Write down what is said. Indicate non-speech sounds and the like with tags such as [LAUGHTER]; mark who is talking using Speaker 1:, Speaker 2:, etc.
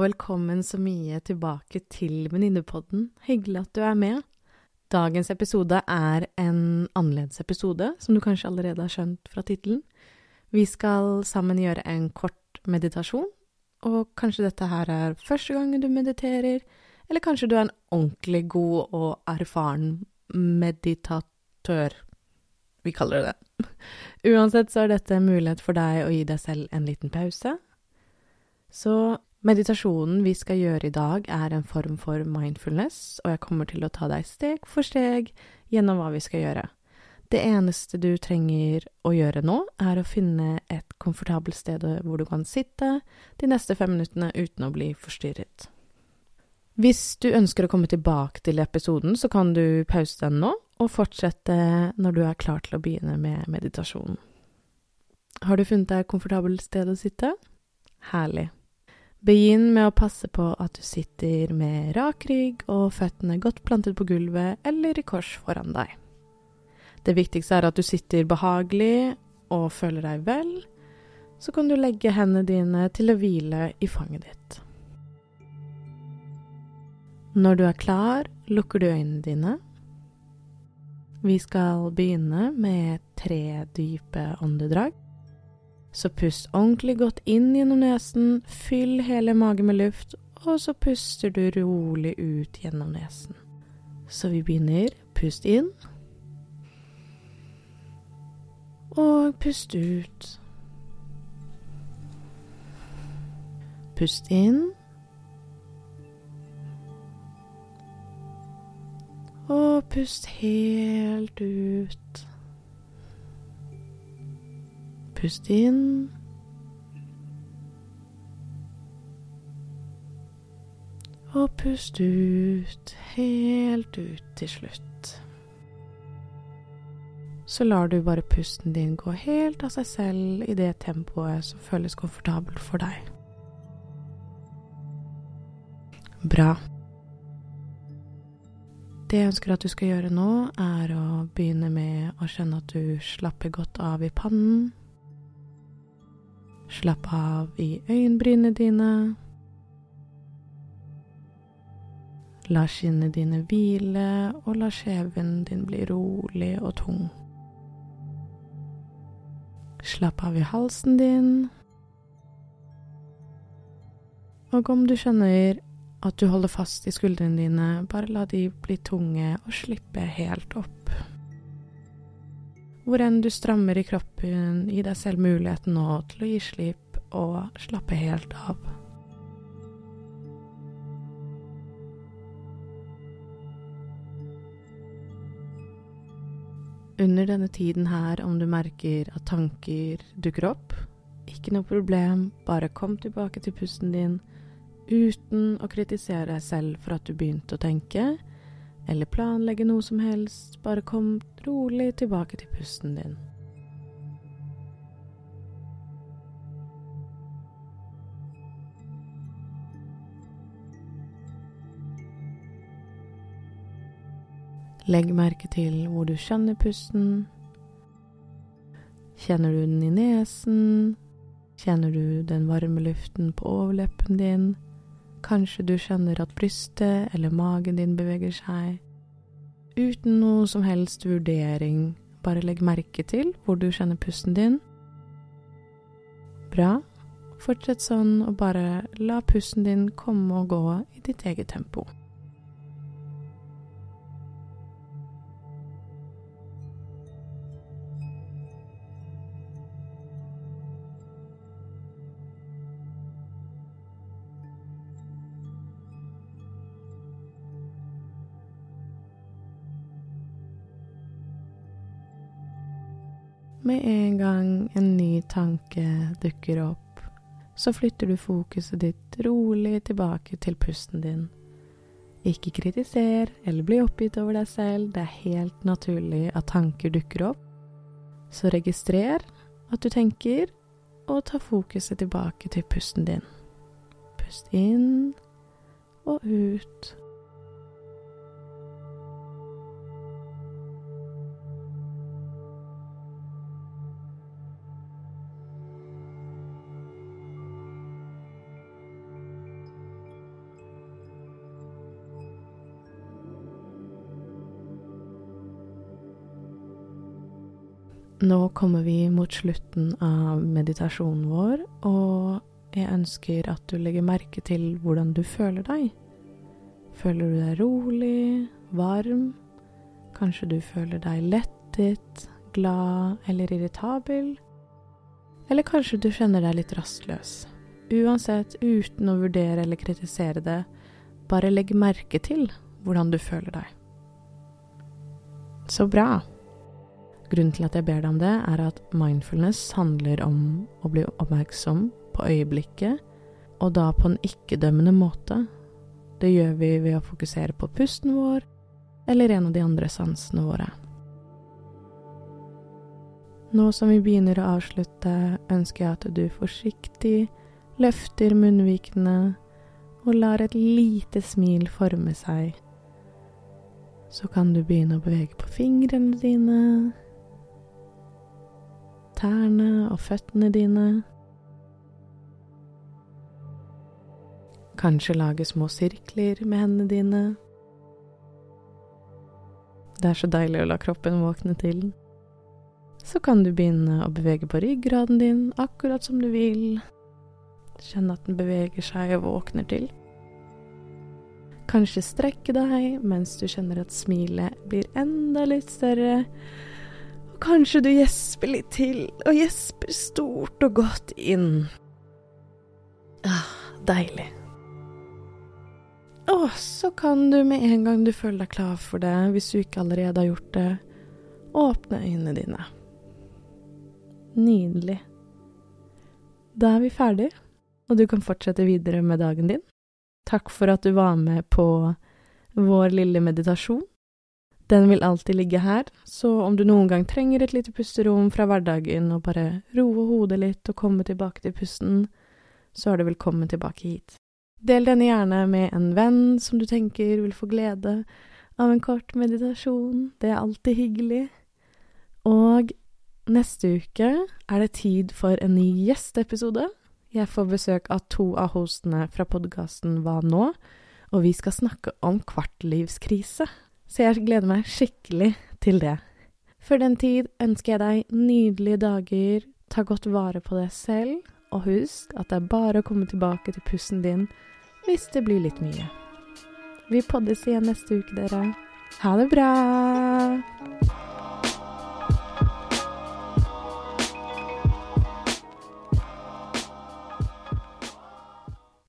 Speaker 1: og velkommen så mye tilbake til Venninnepodden. Hyggelig at du er med. Dagens episode er en annerledes episode, som du kanskje allerede har skjønt fra tittelen. Vi skal sammen gjøre en kort meditasjon, og kanskje dette her er første gangen du mediterer, eller kanskje du er en ordentlig god og erfaren meditatør. Vi kaller det det. [LAUGHS] Uansett så er dette en mulighet for deg å gi deg selv en liten pause. Så meditasjonen vi skal gjøre i dag, er en form for mindfulness, og jeg kommer til å ta deg steg for steg gjennom hva vi skal gjøre. Det eneste du trenger å gjøre nå, er å finne et komfortabelt sted hvor du kan sitte de neste fem minuttene uten å bli forstyrret. Hvis du ønsker å komme tilbake til episoden, så kan du pause den nå, og fortsette når du er klar til å begynne med meditasjonen. Har du funnet deg et komfortabelt sted å sitte? Herlig. Begynn med å passe på at du sitter med rak rygg og føttene godt plantet på gulvet eller i kors foran deg. Det viktigste er at du sitter behagelig og føler deg vel. Så kan du legge hendene dine til å hvile i fanget ditt. Når du er klar, lukker du øynene dine vi skal begynne med tre dype åndedrag. Så pust ordentlig godt inn gjennom nesen, fyll hele magen med luft, og så puster du rolig ut gjennom nesen. Så vi begynner. Pust inn. Og pust ut. Pust inn. Og pust helt ut. Pust inn. Og pust ut, helt ut til slutt. Så lar du bare pusten din gå helt av seg selv i det tempoet som føles komfortabelt for deg. Bra. Det jeg ønsker at du skal gjøre nå, er å begynne med å kjenne at du slapper godt av i pannen. Slapp av i øyenbrynene dine. La skinnene dine hvile, og la skjeven din bli rolig og tung. Slapp av i halsen din. Og om du skjønner at du holder fast i skuldrene dine, bare la de bli tunge og slippe helt opp. Hvor enn du strammer i kroppen, gi deg selv muligheten nå til å gi slipp og slappe helt av. Under denne tiden her, om du merker at tanker dukker opp, ikke noe problem, bare kom tilbake til pusten din uten å kritisere deg selv for at du begynte å tenke, eller planlegge noe som helst, bare kom rolig tilbake til pusten din. Legg merke til hvor du kjenner pusten. Kjenner du den i nesen? Kjenner du den varme luften på overleppen din? Kanskje du kjenner at brystet eller magen din beveger seg. Uten noe som helst vurdering, bare legg merke til hvor du kjenner pusten din. Bra. Fortsett sånn, og bare la pusten din komme og gå i ditt eget tempo. Med en gang en ny tanke dukker opp, så flytter du fokuset ditt rolig tilbake til pusten din. Ikke kritiser eller bli oppgitt over deg selv, det er helt naturlig at tanker dukker opp. Så registrer at du tenker, og ta fokuset tilbake til pusten din. Pust inn og ut. Nå kommer vi mot slutten av meditasjonen vår, og jeg ønsker at du legger merke til hvordan du føler deg. Føler du deg rolig, varm? Kanskje du føler deg lettet, glad eller irritabel? Eller kanskje du kjenner deg litt rastløs? Uansett, uten å vurdere eller kritisere det, bare legg merke til hvordan du føler deg. Så bra. Grunnen til at jeg ber deg om det, er at mindfulness handler om å bli oppmerksom på øyeblikket, og da på en ikke-dømmende måte. Det gjør vi ved å fokusere på pusten vår eller en av de andre sansene våre. Nå som vi begynner å avslutte, ønsker jeg at du forsiktig løfter munnvikene og lar et lite smil forme seg. Så kan du begynne å bevege på fingrene dine, tærne og føttene dine. Kanskje lage små sirkler med hendene dine. Det er så deilig å la kroppen våkne til. Så kan du begynne å bevege på ryggraden din akkurat som du vil. Kjenne at den beveger seg og våkner til. Kanskje strekke deg mens du kjenner at smilet blir enda litt større, Kanskje du gjesper litt til, og gjesper stort og godt inn. Ah, deilig. Og så kan du med en gang du føler deg klar for det, hvis du ikke allerede har gjort det, åpne øynene dine. Nydelig. Da er vi ferdig, og du kan fortsette videre med dagen din. Takk for at du var med på vår lille meditasjon. Den vil alltid ligge her, så om du noen gang trenger et lite pusterom fra hverdagen og bare roe hodet litt og komme tilbake til pusten, så er du velkommen tilbake hit. Del denne gjerne med en venn som du tenker vil få glede av en kort meditasjon, det er alltid hyggelig. Og neste uke er det tid for en ny gjesteepisode. Jeg får besøk av to av hostene fra podkasten Hva nå? Og vi skal snakke om kvartlivskrise. Så jeg gleder meg skikkelig til det. Før den tid ønsker jeg deg nydelige dager, ta godt vare på deg selv, og husk at det er bare å komme tilbake til pusten din hvis det blir litt mye. Vi poddes igjen neste uke, dere. Ha det bra!